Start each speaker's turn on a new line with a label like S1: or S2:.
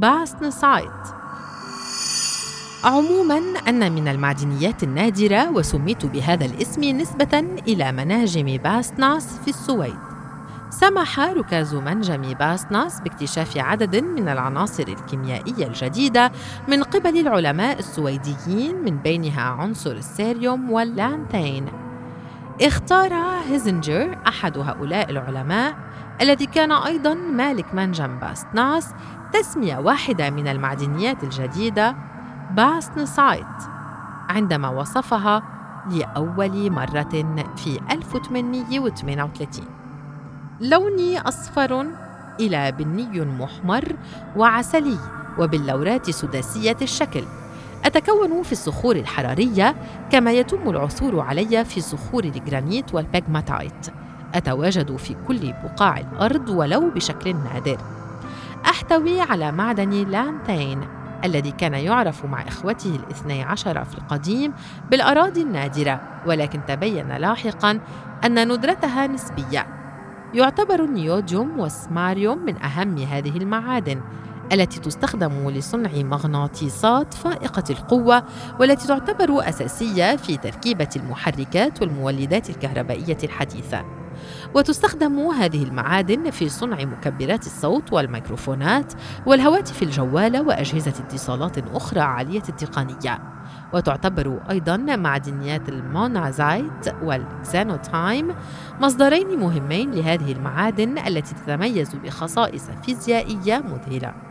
S1: باستنسايت عموما أن من المعدنيات النادرة وسميت بهذا الاسم نسبة إلى مناجم باستناس في السويد. سمح ركاز منجم باستناس باكتشاف عدد من العناصر الكيميائية الجديدة من قبل العلماء السويديين من بينها عنصر السيريوم واللانثين اختار هيزنجر أحد هؤلاء العلماء الذي كان أيضا مالك منجم باستناس تسمية واحدة من المعدنيات الجديدة باستنسايت عندما وصفها لأول مرة في 1838 لونه أصفر إلى بني محمر وعسلي وباللورات سداسية الشكل. تتكون في الصخور الحرارية كما يتم العثور عليه في صخور الجرانيت والبيغماتايت. أتواجد في كل بقاع الأرض ولو بشكل نادر. أحتوي على معدن لانتين الذي كان يعرف مع إخوته الاثني عشر في القديم بالأراضي النادرة ولكن تبين لاحقا أن ندرتها نسبية. يعتبر النيوديوم والسماريوم من أهم هذه المعادن التي تستخدم لصنع مغناطيسات فائقة القوة والتي تعتبر أساسية في تركيبة المحركات والمولدات الكهربائية الحديثة. وتستخدم هذه المعادن في صنع مكبرات الصوت والميكروفونات والهواتف الجوالة وأجهزة اتصالات أخرى عالية التقنية. وتعتبر أيضا معدنيات المونازايت والكسانوتايم مصدرين مهمين لهذه المعادن التي تتميز بخصائص فيزيائية مذهلة.